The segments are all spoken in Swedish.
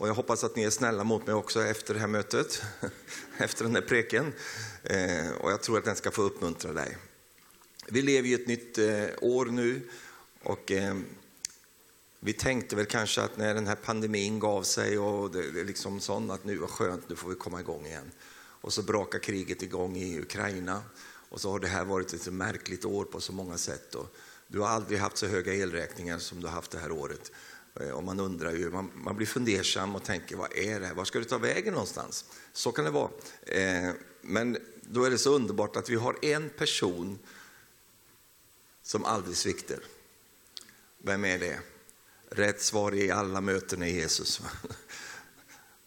Och jag hoppas att ni är snälla mot mig också efter det här mötet, efter den här preken. Eh, och jag tror att den ska få uppmuntra dig. Vi lever i ett nytt eh, år nu och eh, vi tänkte väl kanske att när den här pandemin gav sig och det, det är liksom sånt att nu var skönt, nu får vi komma igång igen. Och så brakar kriget igång i Ukraina och så har det här varit ett märkligt år på så många sätt. Och du har aldrig haft så höga elräkningar som du har haft det här året. Eh, och man undrar ju, man, man blir fundersam och tänker, vad är det här? Var ska det ta vägen någonstans? Så kan det vara. Eh, men då är det så underbart att vi har en person som aldrig sviktar. Vem är det? Rätt svar i alla möten är Jesus.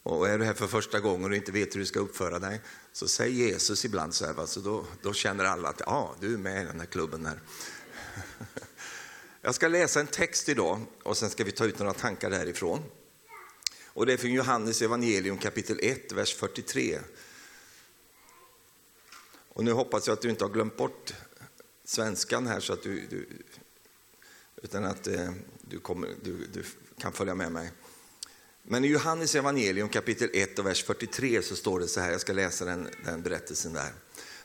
Och är du här för första gången och inte vet hur du ska uppföra dig, så säg Jesus ibland så här, så då, då känner alla att ja, du är med i den här klubben. här. Jag ska läsa en text idag och sen ska vi ta ut några tankar därifrån. Och det är från Johannes evangelium kapitel 1, vers 43. Och nu hoppas jag att du inte har glömt bort svenskan här så att du, du utan att eh, du, kommer, du, du kan följa med mig. Men i Johannes evangelium kapitel 1 och vers 43 så står det så här, jag ska läsa den, den berättelsen där.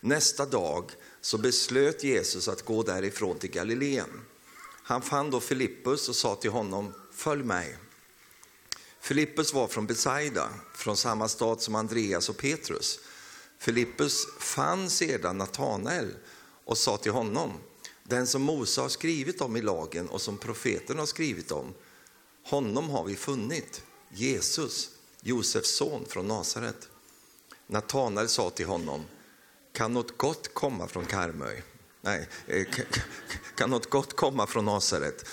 Nästa dag så beslöt Jesus att gå därifrån till Galileen. Han fann då Filippus och sa till honom, följ mig. Filippus var från Besaida, från samma stad som Andreas och Petrus. Filippus fann sedan Natanael och sa till honom, den som Mose har skrivit om i lagen och som profeten har skrivit om, honom har vi funnit, Jesus, Josefs son från Nasaret. Natanael sa till honom, kan något gott komma från Karmöj? Nej, eh, kan något gott komma från Nasaret?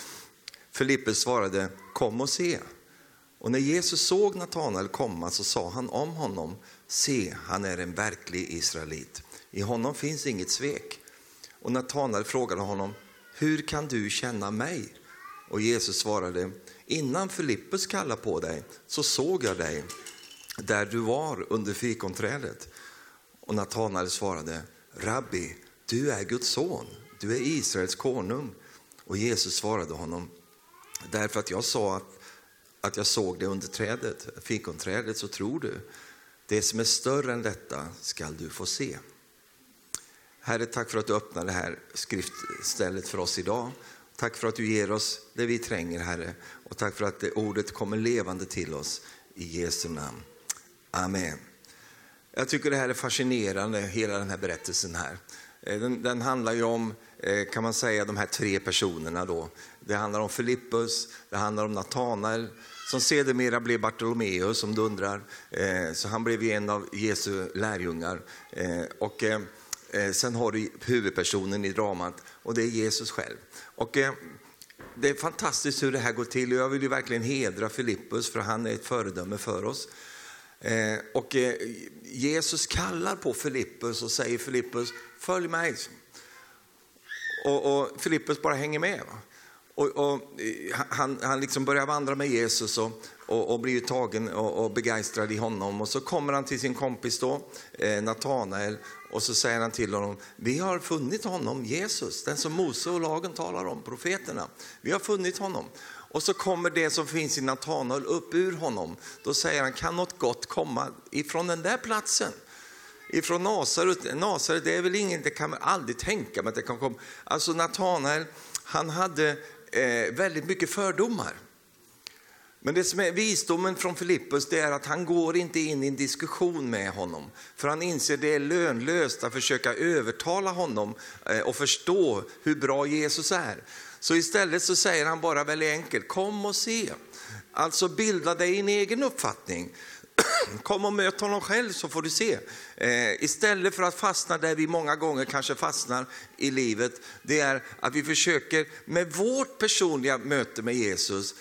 Filippus svarade, kom och se. Och när Jesus såg Natanael komma så sa han om honom, se, han är en verklig israelit. I honom finns inget svek. Och Natanael frågade honom, hur kan du känna mig? Och Jesus svarade, innan Filippus kallade på dig så såg jag dig där du var under fikonträdet. Och Natanael svarade, Rabbi, du är Guds son, du är Israels konung. Och Jesus svarade honom, därför att jag sa att, att jag såg det under trädet, fikonträdet, så tror du. Det som är större än detta skall du få se. Herre, tack för att du öppnar det här skriftstället för oss idag. Tack för att du ger oss det vi tränger, Herre. Och tack för att det ordet kommer levande till oss. I Jesu namn. Amen. Jag tycker det här är fascinerande, hela den här berättelsen här. Eh, den, den, handlar ju om, eh, kan man säga, de här tre personerna då. Det handlar om Filippus, det handlar om Natanael, som sedermera blev Bartolomeus, om du undrar. Eh, så han blev ju en av Jesu lärjungar. Och sen har du huvudpersonen i dramat och det är Jesus själv. Och det är fantastiskt hur det här går till och jag vill ju verkligen hedra Filippus för han är ett föredöme för oss. Och Jesus kallar på Filippus och säger Filippus, följ mig. Och, och Filippus bara hänger med. Och, och, eh, han, han liksom börjar vandra med Jesus och, och, och blir tagen och, och begeistrad i honom. Och så kommer han till sin kompis då, eh, Natanael, och så säger han till honom, vi har funnit honom, Jesus, den som Mose och lagen talar om, profeterna. Vi har funnit honom. Och så kommer det som finns i Natanael upp ur honom. Då säger han, kan något gott komma ifrån den där platsen? Ifrån Nasaret, Nasaret det är väl ingen, det kan man aldrig tänka mig att det kan komma. Alltså Natanael, han hade eh, väldigt mycket fördomar. Men det som är visdomen från Filippus det är att han går inte in i en diskussion med honom. För han inser det är lönlöst att försöka övertala honom eh, och förstå hur bra Jesus är. Så istället så säger han bara väldigt enkelt, kom och se. Alltså bilda dig en egen uppfattning. Kom och möt honom själv så får du se. Eh, istället för att fastna där vi många gånger kanske fastnar i livet, det är att vi försöker med vårt personliga möte med Jesus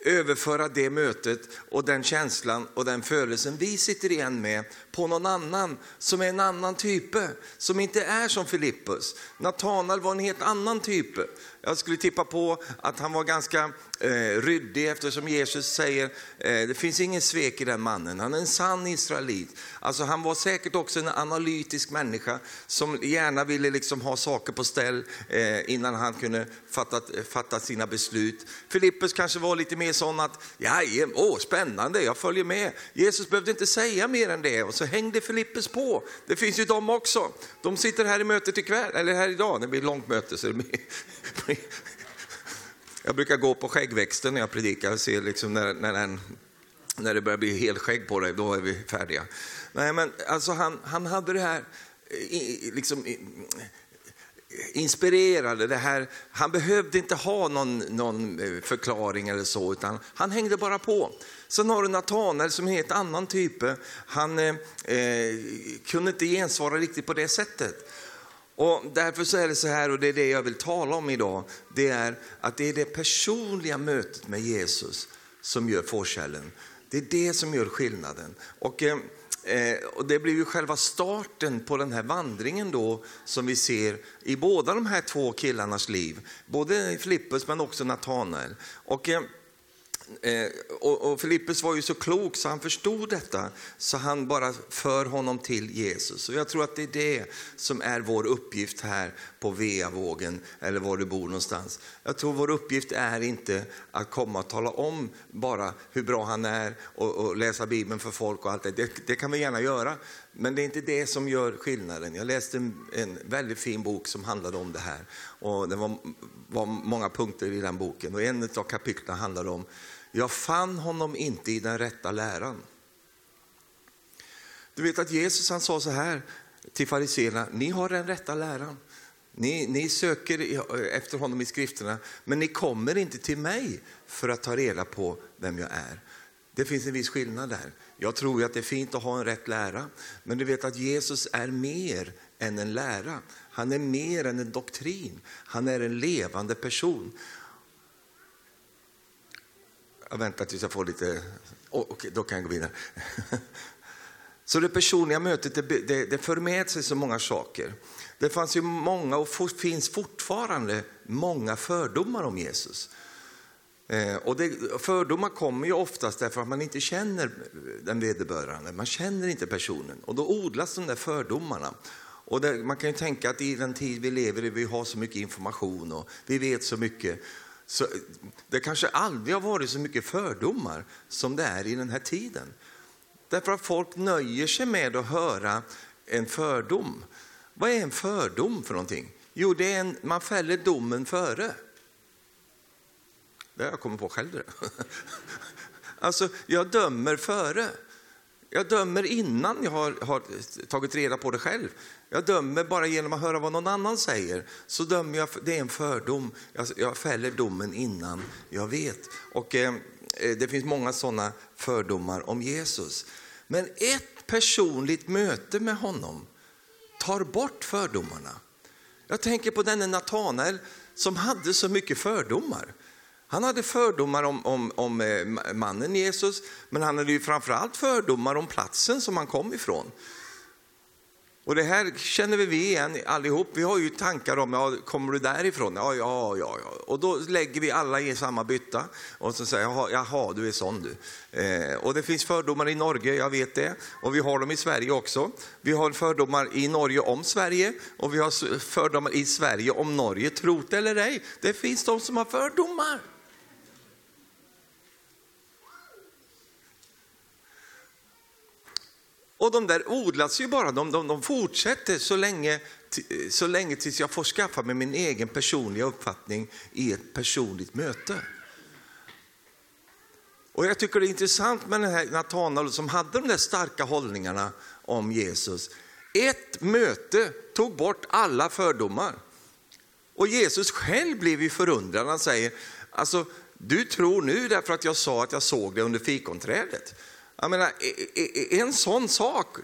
överföra det mötet och den känslan och den födelsen vi sitter igen med på någon annan som är en annan typ, som inte är som Filippus. Natanael var en helt annan typ. Jag skulle tippa på att han var ganska eh, ryddig eftersom Jesus säger eh, det finns ingen svek i den mannen, han är en sann israelit. Alltså han var säkert också en analytisk människa som gärna ville liksom ha saker på ställ eh, innan han kunde fatta, fatta sina beslut. Filippus kanske var lite mer sån att, ja, åh, spännande, jag följer med. Jesus behövde inte säga mer än det och så hängde Filippus på. Det finns ju de också. De sitter här i mötet ikväll, eller här idag, det blir ett långt möte. Så det blir... Jag brukar gå på skäggväxten när jag predikar och se liksom när, när, den, när det börjar bli helskägg på dig, då är vi färdiga. Nej, men alltså han, han hade det här, liksom, inspirerade. Det här, han behövde inte ha någon, någon eh, förklaring eller så, utan han hängde bara på. Sen har du Natanael som är helt annan typ. Eh, han eh, eh, kunde inte gensvara riktigt på det sättet. Och därför så är det så här, och det är det jag vill tala om idag, det är att det är det personliga mötet med Jesus som gör forskällen. Det är det som gör skillnaden. Och, eh, eh, och det blir ju själva starten på den här vandringen då som vi ser i båda de här två killarnas liv. Både Filippus men också Natanael. Och, Eh, Eh, och, och Filippus var ju så klok så han förstod detta, så han bara för honom till Jesus. Och jag tror att det är det som är vår uppgift här på Veavågen, eller var du bor någonstans. Jag tror vår uppgift är inte att komma och tala om bara hur bra han är och, och läsa Bibeln för folk och allt det. det. det. kan vi gärna göra, men det är inte det som gör skillnaden. Jag läste en, en väldigt fin bok som handlade om det här. Och det var, var många punkter i den boken och en av kapitlen handlade om jag fann honom inte i den rätta läran. Du vet att Jesus han sa så här till fariseerna, ni har den rätta läran. Ni, ni söker efter honom i skrifterna, men ni kommer inte till mig för att ta reda på vem jag är. Det finns en viss skillnad där. Jag tror att det är fint att ha en rätt lära, men du vet att Jesus är mer än en lära. Han är mer än en doktrin. Han är en levande person. Jag väntar tills jag får lite... Oh, Okej, okay, då kan jag gå vidare. Så det personliga mötet det, det, det för med sig så många saker. Det fanns ju många och finns fortfarande många fördomar om Jesus. Eh, och det, fördomar kommer ju oftast därför att man inte känner den vederbörande, man känner inte personen. Och då odlas de där fördomarna. Och det, man kan ju tänka att i den tid vi lever i, vi har så mycket information och vi vet så mycket. Så eh, det kanske aldrig har varit så mycket fördomar som det är i den här tiden. Därför att folk nöjer sig med att höra en fördom. Vad är en fördom för någonting? Jo, det är en, man fäller domen före. Det har jag kommit på själv. Alltså, jag dömer före. Jag dömer innan jag har, har, tagit reda på det själv. Jag dömer bara genom att höra vad någon annan säger. Så dömer jag, det är en fördom. Jag, jag fäller domen innan jag vet. Och eh, eh Det finns många sådana fördomar om Jesus. Men ett personligt möte med honom tar bort fördomarna. Jag tänker på denne Natanael som hade så mycket fördomar. Han hade fördomar om, om, om eh, mannen Jesus, men han hade ju framförallt fördomar om platsen som han kom ifrån. Och det här känner vi igen allihop. Vi har ju tankar om, ja, kommer du därifrån? Ja, ja, ja, ja. Och då lägger vi alla i samma bytta och så säger jag, jaha, du är sån du. Eh, och det finns fördomar i Norge, jag vet det. Och vi har dem i Sverige också. Vi har fördomar i Norge om Sverige och vi har fördomar i Sverige om Norge. Tro det eller ej, det finns de som har fördomar. Och de där odlas ju bara, de, de, de fortsätter så länge, eh, så länge tills jag får skaffa mig min egen personliga uppfattning i ett personligt möte. Och jag tycker det är intressant med den här Natanael som hade de där starka hållningarna om Jesus. Ett möte tog bort alla fördomar. Och Jesus själv blev ju förundrad. Han säger, alltså du tror nu därför att jag sa att jag såg det under fikonträdet. Jag menar, en sån sak.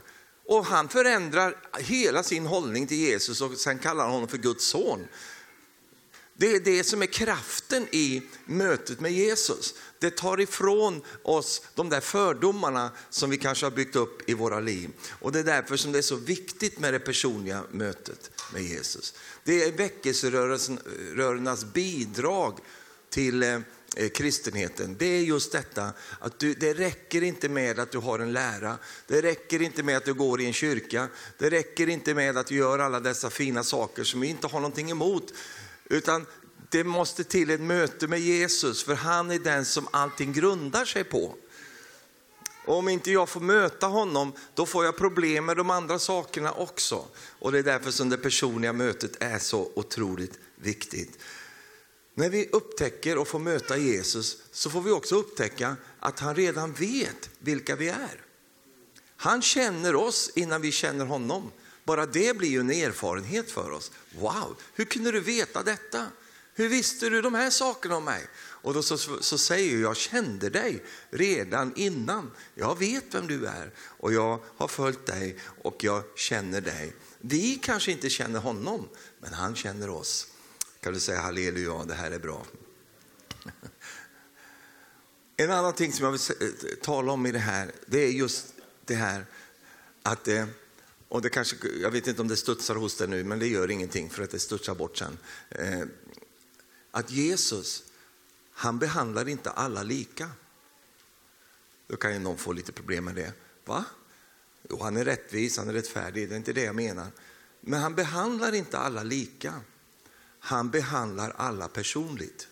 Och han förändrar hela sin hållning till Jesus och sen kallar han honom för Guds son. Det är det som är kraften i mötet med Jesus. Det tar ifrån oss de där fördomarna som vi kanske har byggt upp i våra liv. Och det är därför som det är så viktigt med det personliga mötet med Jesus. Det är väckelserörelsernas bidrag till eh, Eh, kristenheten, det är just detta att du, det räcker inte med att du har en lära, det räcker inte med att du går i en kyrka, det räcker inte med att du gör alla dessa fina saker som vi inte har någonting emot, utan det måste till ett möte med Jesus, för han är den som allting grundar sig på. Och om inte jag får möta honom, då får jag problem med de andra sakerna också. Och det är därför som det personliga mötet är så otroligt viktigt. När vi upptäcker och får möta Jesus så får vi också upptäcka att han redan vet vilka vi är. Han känner oss innan vi känner honom. Bara det blir ju en erfarenhet för oss. Wow, hur kunde du veta detta? Hur visste du de här sakerna om mig? Och då så, så säger jag, jag kände dig redan innan. Jag vet vem du är och jag har följt dig och jag känner dig. Vi kanske inte känner honom, men han känner oss. Kan du säga halleluja, det här är bra. En annan ting som jag vill eh, tala om i det här, det är just det här att, eh, och det kanske, jag vet inte om det studsar hos dig nu, men det gör ingenting för att det studsar bort sen. Eh, att Jesus, han behandlar inte alla lika. Då kan ju någon få lite problem med det. Va? Jo, han är rättvis, han är rättfärdig, det är inte det jag menar. Men han behandlar inte alla lika. Han behandlar alla personligt.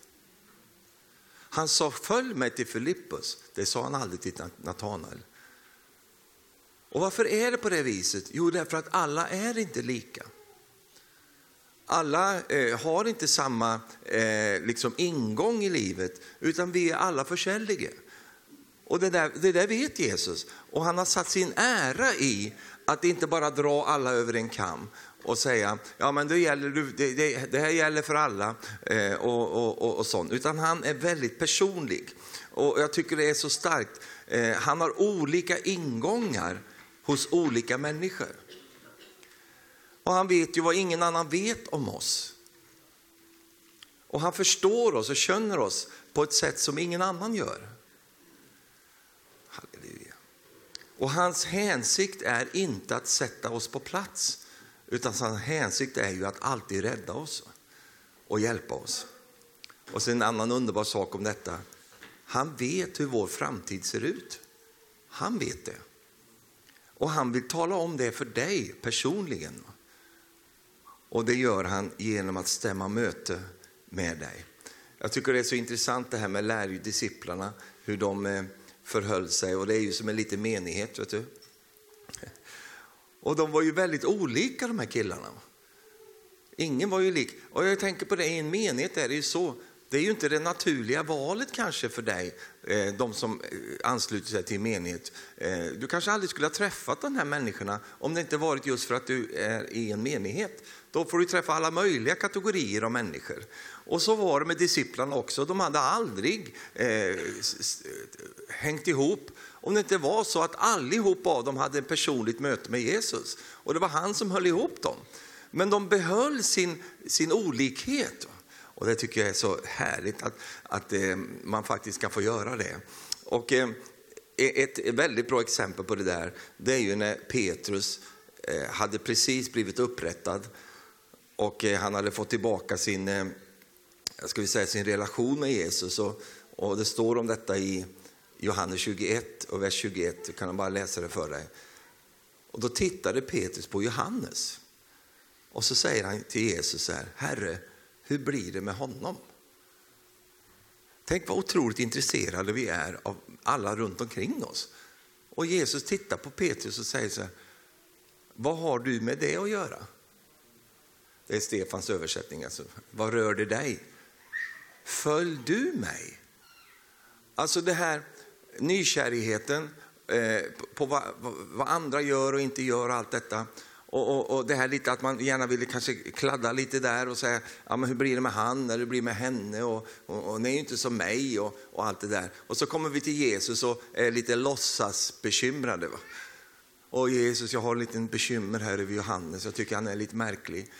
Han sa följ mig till Filippus, det sa han aldrig till Natanael. Och varför är det på det viset? Jo, därför att alla är inte lika. Alla eh, har inte samma eh, liksom ingång i livet, utan vi är alla försäljliga. Och det där, det där vet Jesus. Och han har satt sin ära i att inte bara dra alla över en kam och säga, ja men det, gäller, det, det, det här gäller för alla eh, och, och, och, och, sånt. Utan han är väldigt personlig. Och jag tycker det är så starkt. Eh, han har olika ingångar hos olika människor. Och han vet ju vad ingen annan vet om oss. Och han förstår oss och känner oss på ett sätt som ingen annan gör. Halleluja. Och hans hänsikt är inte att sätta oss på plats, utan hans hänsikt är ju att alltid rädda oss och hjälpa oss. Och sen en annan underbar sak om detta. Han vet hur vår framtid ser ut. Han vet det. Och han vill tala om det för dig personligen. Och det gör han genom att stämma möte med dig. Jag tycker det är så intressant det här med lärjudisciplarna, hur de eh, förhöll sig. Och det är ju som en liten menighet, vet du. Och de var ju väldigt olika de här killarna. Ingen var ju lik. Och jag tänker på det, i en menighet är det ju så. Det är ju inte det naturliga valet kanske för dig, eh, de som eh, ansluter sig till menighet. Eh, du kanske aldrig skulle ha träffat de här människorna om det inte varit just för att du är i en menighet. Då får du träffa alla möjliga kategorier av människor. Och så var det med disciplarna också. De hade aldrig eh, hängt ihop om det inte var så att allihop av dem hade ett personligt möte med Jesus. Och det var han som höll ihop dem. Men de behöll sin, sin olikhet. Och det tycker jag är så härligt att, att eh, man faktiskt kan få göra det. Och eh, e-, ett väldigt bra exempel på det där, det är ju när Petrus eh, hade precis blivit upprättad och han hade fått tillbaka sin, ska vi säga, sin relation med Jesus. Och, och det står om detta i Johannes 21 och vers 21, du kan bara läsa det för dig. Och då tittade Petrus på Johannes och så säger han till Jesus så här, Herre, hur blir det med honom? Tänk vad otroligt intresserade vi är av alla runt omkring oss. Och Jesus tittar på Petrus och säger så här, vad har du med det att göra? Det är Stefans översättning. Alltså. Vad rör det dig? Följ du mig? Alltså det här nykärheten eh, på vad, vad, andra gör och inte gör och allt detta. Och, och, och, det här lite att man gärna vill kanske kladda lite där och säga, ja men hur blir det med han eller hur blir det med henne och, och, och ni är ju inte som mig och, och allt det där. Och så kommer vi till Jesus och är lite låtsasbekymrade. Va? Och Jesus, jag har en liten bekymmer här över Johannes, jag tycker han är lite märklig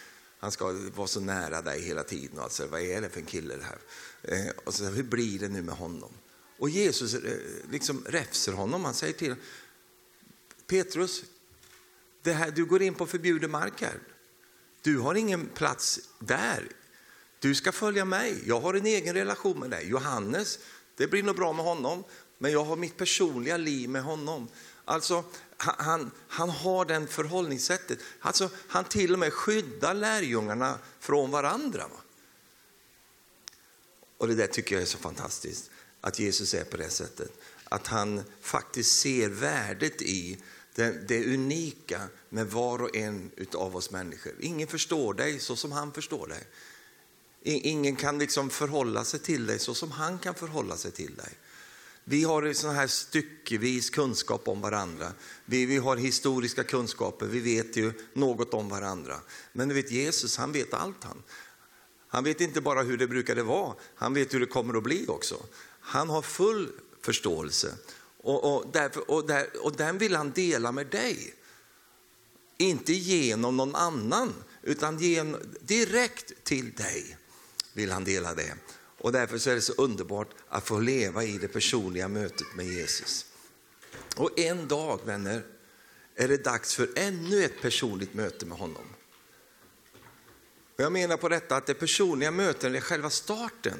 han ska vara så nära dig hela tiden. Alltså, vad är det för en kille det här? Eh, och så, hur blir det nu med honom? Och Jesus eh, liksom räfser honom. Han säger till Petrus, det här, du går in på förbjuden mark här. Du har ingen plats där. Du ska följa mig. Jag har en egen relation med dig. Johannes, det blir nog bra med honom, men jag har mitt personliga liv med honom. Alltså, han, han har den förhållningssättet. Alltså, han till och med skyddar lärjungarna från varandra. Och det där tycker jag är så fantastiskt, att Jesus är på det sättet. Att han faktiskt ser värdet i det, det unika med var och en av oss människor. Ingen förstår dig så som han förstår dig. Ingen kan liksom förhålla sig till dig så som han kan förhålla sig till dig. Vi har sån här styckevis kunskap om varandra. Vi, vi har historiska kunskaper, vi vet ju något om varandra. Men du vet Jesus, han vet allt han. Han vet inte bara hur det brukade vara, han vet hur det kommer att bli också. Han har full förståelse och, och, därför, och, där, och den vill han dela med dig. Inte genom någon annan, utan genom, direkt till dig vill han dela det. Och därför så är det så underbart att få leva i det personliga mötet med Jesus. Och en dag, vänner, är det dags för ännu ett personligt möte med honom. Och jag menar på detta att det personliga mötet är själva starten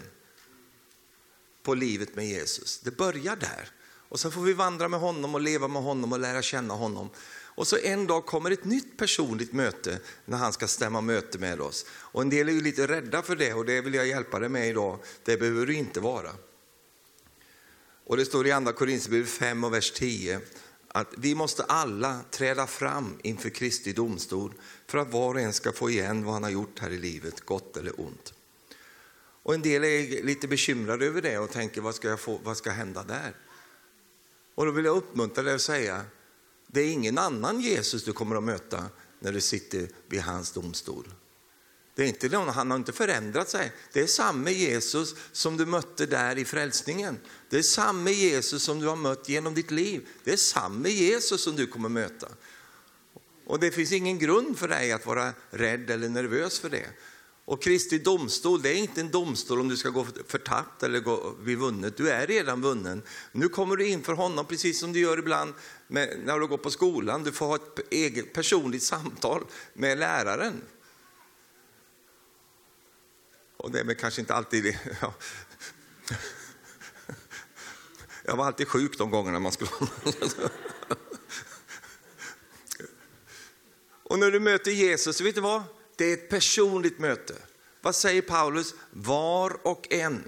på livet med Jesus. Det börjar där. Och så får vi vandra med honom och leva med honom och lära känna honom. Och så en dag kommer ett nytt personligt möte när han ska stämma möte med oss. Och en del är ju lite rädda för det och det vill jag hjälpa dig med idag. Det behöver du inte vara. Och det står i andra Korinthierbrevet 5 och vers 10 att vi måste alla träda fram inför Kristi domstol för att var och en ska få igen vad han har gjort här i livet, gott eller ont. Och en del är lite bekymrade över det och tänker vad ska, jag få, vad ska hända där? Och då vill jag uppmuntra dig att säga, det är ingen annan Jesus du kommer att möta när du sitter vid hans domstol. Det är inte någon, han har inte förändrat sig. Det är samma Jesus som du mötte där i frälsningen. Det är samma Jesus som du har mött genom ditt liv. Det är samma Jesus som du kommer möta. Och det finns ingen grund för dig att vara rädd eller nervös för det. Och Kristi domstol, det är inte en domstol om du ska gå förtappt eller gå vid vunnet. Du är redan vunnen. Nu kommer du inför honom precis som du gör ibland med, när du går på skolan. Du får ha ett eget personligt samtal med läraren. Och det är väl kanske inte alltid det. Ja. Jag var alltid sjuk de gångerna man skulle... Och när du möter Jesus, vet du vad? Det är ett personligt möte. Vad säger Paulus? Var och en.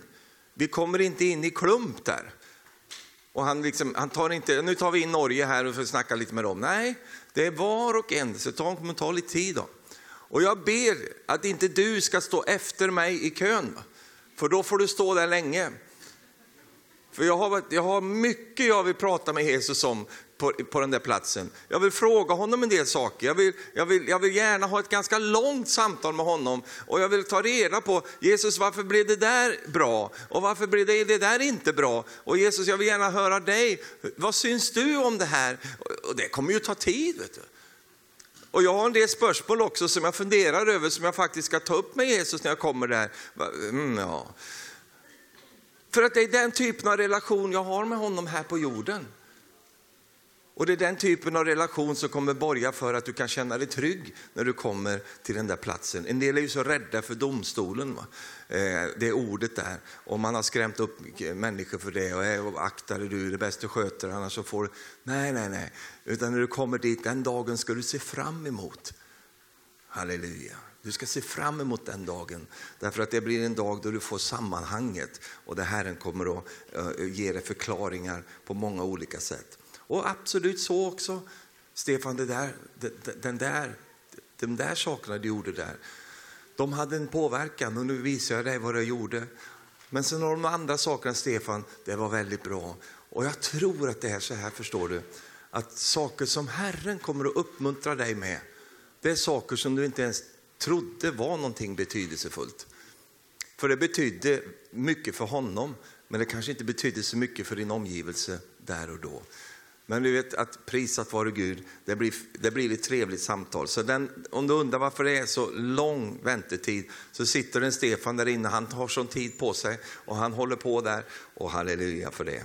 Vi kommer inte in i klump där. Och han, liksom, han tar inte, nu tar vi in Norge här och får snacka lite med dem. Nej, det är var och en, så det kommer ta lite tid. Då. Och jag ber att inte du ska stå efter mig i kön, för då får du stå där länge. För jag har, jag har mycket jag vill prata med Jesus om på, på den där platsen. Jag vill fråga honom en del saker. Jag vill, jag, vill, jag vill gärna ha ett ganska långt samtal med honom och jag vill ta reda på, Jesus varför blev det där bra och varför blev det, det där inte bra? Och Jesus jag vill gärna höra dig, vad syns du om det här? Och det kommer ju ta tid. Vet du. Och jag har en del spörsmål också som jag funderar över som jag faktiskt ska ta upp med Jesus när jag kommer där. Mm, ja. För att det är den typen av relation jag har med honom här på jorden. Och det är den typen av relation som kommer borga för att du kan känna dig trygg när du kommer till den där platsen. En del är ju så rädda för domstolen, va? Eh, det är ordet där. Och man har skrämt upp människor för det. Och, eh, akta dig du, det bästa sköter annars så får du... Nej, nej, nej. Utan när du kommer dit, den dagen ska du se fram emot. Halleluja. Du ska se fram emot den dagen, därför att det blir en dag då du får sammanhanget och det Herren kommer att eh, ge dig förklaringar på många olika sätt. Och absolut så också, Stefan, det där, det, den där, de där sakerna du gjorde där, de hade en påverkan och nu visar jag dig vad jag gjorde. Men sen har de andra sakerna, Stefan, det var väldigt bra. Och jag tror att det är så här, förstår du, att saker som Herren kommer att uppmuntra dig med, det är saker som du inte ens trodde var någonting betydelsefullt. För det betydde mycket för honom, men det kanske inte betydde så mycket för din omgivelse där och då. Men du vet att prisat vare Gud, det blir, det blir ett trevligt samtal. Så den, om du undrar varför det är så lång väntetid så sitter en Stefan där inne, han har sån tid på sig och han håller på där och halleluja för det.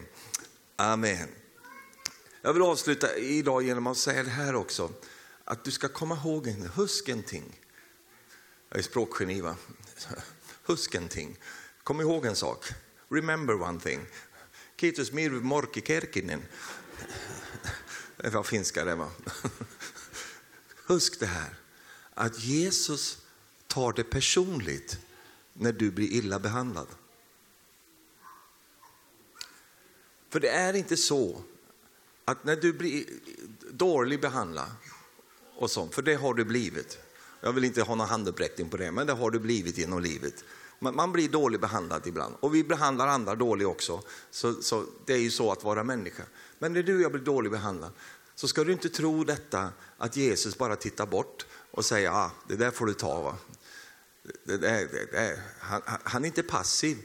Amen. Jag vill avsluta idag genom att säga det här också, att du ska komma ihåg en, huskenting. ting. Jag är språkgeni va? Huskenting. ting. Kom ihåg en sak. Remember one thing. Kiitos Mirvi Morki Kerkinen det var finska det va? Husk det här, att Jesus tar det personligt när du blir illa behandlad. För det är inte så att när du blir dålig behandlad, och sånt, för det har du blivit. Jag vill inte ha någon handuppräckning på det, men det har du blivit genom livet. Man blir dåligt behandlad ibland och vi behandlar andra dåligt också. Så, så, det är ju så att vara människa. Men när du och jag blir dåligt behandlad så ska du inte tro detta att Jesus bara tittar bort och säger ah, det där får du ta. Va? Det, det, det, han, han är inte passiv.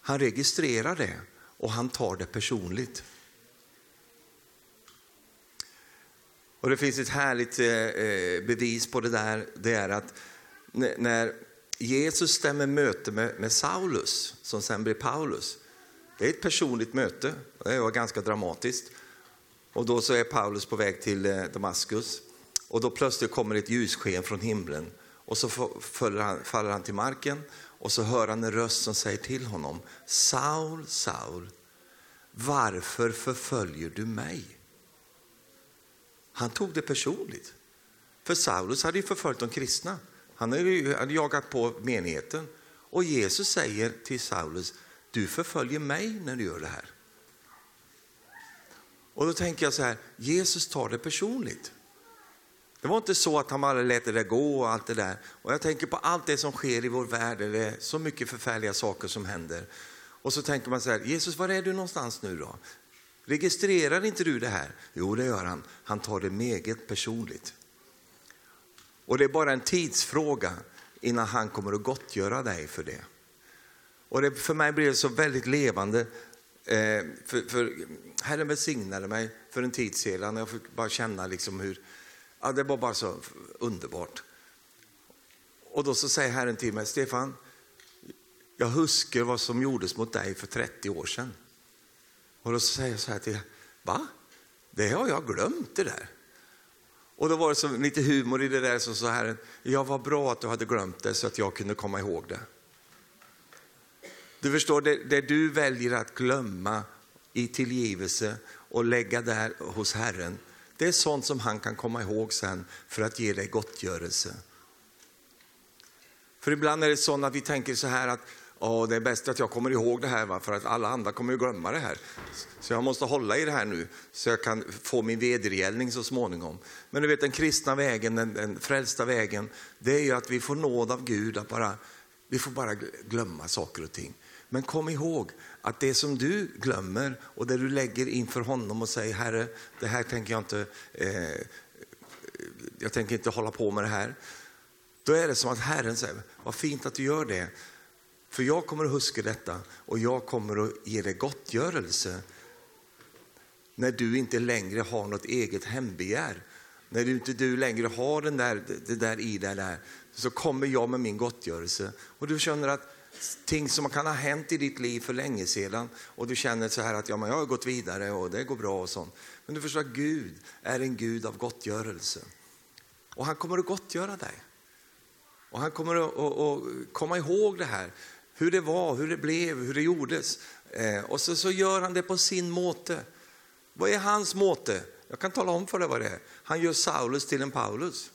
Han registrerar det och han tar det personligt. Och Det finns ett härligt eh, eh, bevis på det där. Det är att när Jesus stämmer möte med, med Saulus, som sen blir Paulus. Det är ett personligt möte. Det var ganska dramatiskt. Och då så är Paulus på väg till eh, Damaskus. Och då plötsligt kommer ett ljussken från himlen. Och så han, faller han till marken och så hör han en röst som säger till honom, Saul, Saul, varför förföljer du mig? Han tog det personligt. För Saulus hade ju förföljt de kristna. Han hade jagat på menigheten. Och Jesus säger till Saulus, du förföljer mig när du gör det här. Och då tänker jag så här, Jesus tar det personligt. Det var inte så att han bara lät det där gå och allt det där. Och jag tänker på allt det som sker i vår värld, det är så mycket förfärliga saker som händer. Och så tänker man så här, Jesus var är du någonstans nu då? Registrerar inte du det här? Jo, det gör han. Han tar det meget personligt. Och det är bara en tidsfråga innan han kommer att gottgöra dig för det. Och det, för mig blev det så väldigt levande. Eh, för, för Herren välsignade mig för en tid sedan. Jag fick bara känna liksom hur, ja, det var bara så underbart. Och då så säger Herren till mig, Stefan, jag huskar vad som gjordes mot dig för 30 år sedan. Och då säger jag så här till va? Det har jag glömt det där. Och då var det så lite humor i det där, så sa Herren, ja vad bra att du hade glömt det så att jag kunde komma ihåg det. Du förstår, det, det du väljer att glömma i tillgivelse och lägga där hos Herren, det är sånt som han kan komma ihåg sen för att ge dig gottgörelse. För ibland är det så att vi tänker så här att och det är bäst att jag kommer ihåg det här va? för att alla andra kommer ju glömma det här. Så jag måste hålla i det här nu så jag kan få min vedergällning så småningom. Men du vet den kristna vägen, den, den frälsta vägen, det är ju att vi får nåd av Gud att bara, vi får bara glömma saker och ting. Men kom ihåg att det som du glömmer och det du lägger inför honom och säger Herre, det här tänker jag inte, eh, jag tänker inte hålla på med det här. Då är det som att Herren säger, vad fint att du gör det. För jag kommer att huska detta och jag kommer att ge dig gottgörelse när du inte längre har något eget hembegär. När du inte du längre har den där, det där i dig där, så kommer jag med min gottgörelse. Och du känner att ting som kan ha hänt i ditt liv för länge sedan och du känner så här att ja, men jag har gått vidare och det går bra och sånt. Men du förstår att Gud är en Gud av gottgörelse. Och han kommer att gottgöra dig. Och han kommer att, att, att komma ihåg det här, hur det var, hur det blev, hur det gjordes. Eh, och så, så gör han det på sin måte. Vad är hans måte? Jag kan tala om för dig vad det är. Han gör Saulus till en Paulus.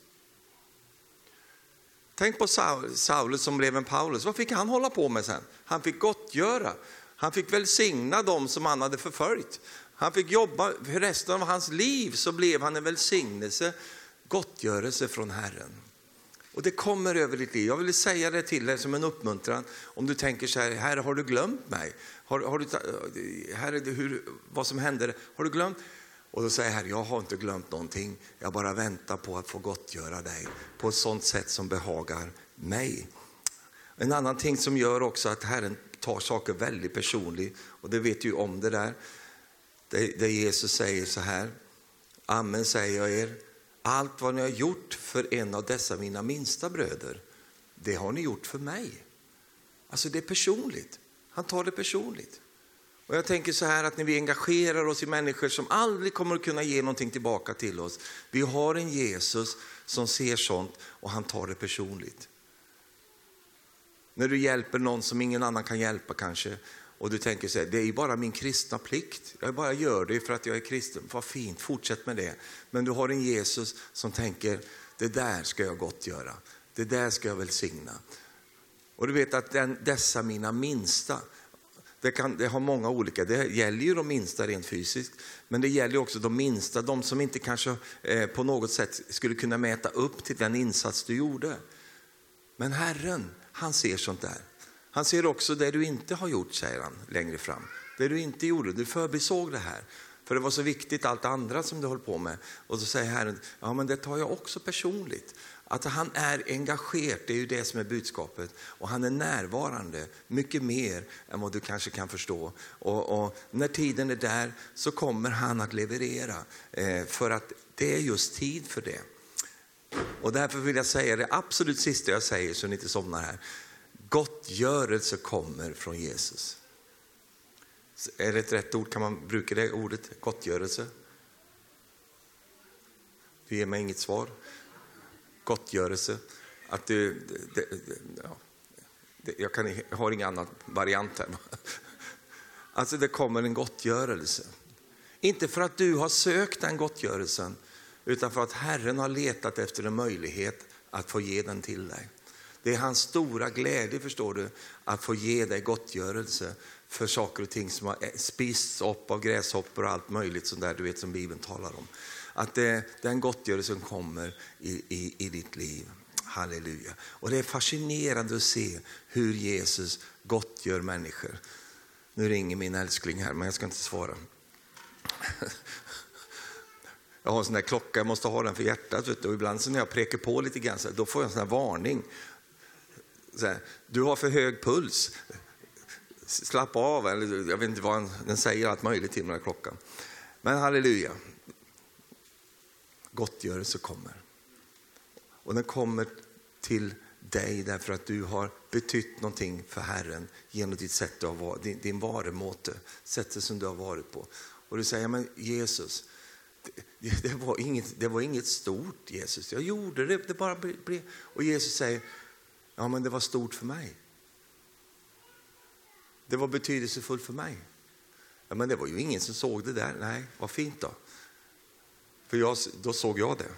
Tänk på Saulus som blev en Paulus. Vad fick han hålla på med sen? Han fick gottgöra. Han fick välsigna dem som han hade förföljt. Han fick jobba, för resten av hans liv så blev han en välsignelse, gottgörelse från Herren. Och det kommer över ditt liv. Jag vill säga det till dig som en uppmuntran. Om du tänker så här, här har du glömt mig? Har, har du, här är det hur, vad som hände, har du glömt? Och då säger Herre, jag har inte glömt någonting. Jag bara väntar på att få gottgöra dig på ett sånt sätt som behagar mig. En annan ting som gör också att Herren tar saker väldigt personligt, och det vet ju om det där, där Jesus säger så här, Amen säger jag er, allt vad ni har gjort för en av dessa mina minsta bröder, det har ni gjort för mig. Alltså det är personligt. Han tar det personligt. Och jag tänker så här att när vi engagerar oss i människor som aldrig kommer att kunna ge någonting tillbaka till oss. Vi har en Jesus som ser sånt och han tar det personligt. När du hjälper någon som ingen annan kan hjälpa kanske och du tänker så här, det är ju bara min kristna plikt. Jag bara gör det för att jag är kristen. Vad fint, fortsätt med det. Men du har en Jesus som tänker, det där ska jag gott göra. Det där ska jag välsigna. Och du vet att den, dessa mina minsta, Det, kan, det har många olika, det gäller ju de minsta rent fysiskt, men det gäller också de minsta, de som inte kanske eh, på något sätt skulle kunna mäta upp till den insats du gjorde. Men Herren, han ser sånt där. Han ser också det du inte har gjort, säger han längre fram. Det du inte gjorde, du förbisåg det här. För det var så viktigt allt andra som du höll på med. Och så säger Herren, ja men det tar jag också personligt. Att han är engagerad, det är ju det som är budskapet. Och han är närvarande, mycket mer än vad du kanske kan förstå. Och, och när tiden är där så kommer han att leverera. Eh, för att det är just tid för det. Och därför vill jag säga det absolut sista jag säger så ni inte somnar här. Gottgörelse kommer från Jesus. Är det ett rätt ord? Kan man bruka det ordet, gottgörelse? Du ger mig inget svar. Gottgörelse. Att du, det, det, ja, jag, kan, jag har ingen annan variant här. Alltså det kommer en gottgörelse. Inte för att du har sökt den gottgörelsen, utan för att Herren har letat efter en möjlighet att få ge den till dig. Det är hans stora glädje, förstår du, att få ge dig gottgörelse för saker och ting som har spists upp av gräshoppor och allt möjligt sånt där, du vet som Bibeln talar om. Att det, den gottgörelsen kommer i, i, i ditt liv. Halleluja. Och det är fascinerande att se hur Jesus gottgör människor. Nu ringer min älskling här, men jag ska inte svara. Jag har en sån där klocka, jag måste ha den för hjärtat. Vet du. Och ibland så när jag prekar på lite grann, så då får jag en sån här varning. Så här, du har för hög puls slappa av, eller jag vet inte vad den säger, allt möjligt till den här klockan. Men halleluja, gottgörelse kommer. Och den kommer till dig därför att du har betytt någonting för Herren genom ditt sätt att vara, din, din varumåte, sättet som du har varit på. Och du säger, men Jesus, det, det, var inget, det var inget stort Jesus, jag gjorde det, det bara blev... Och Jesus säger, ja men det var stort för mig. Det var betydelsefullt för mig. Ja, men det var ju ingen som såg det där. Nej, vad fint då. För jag, då såg jag det.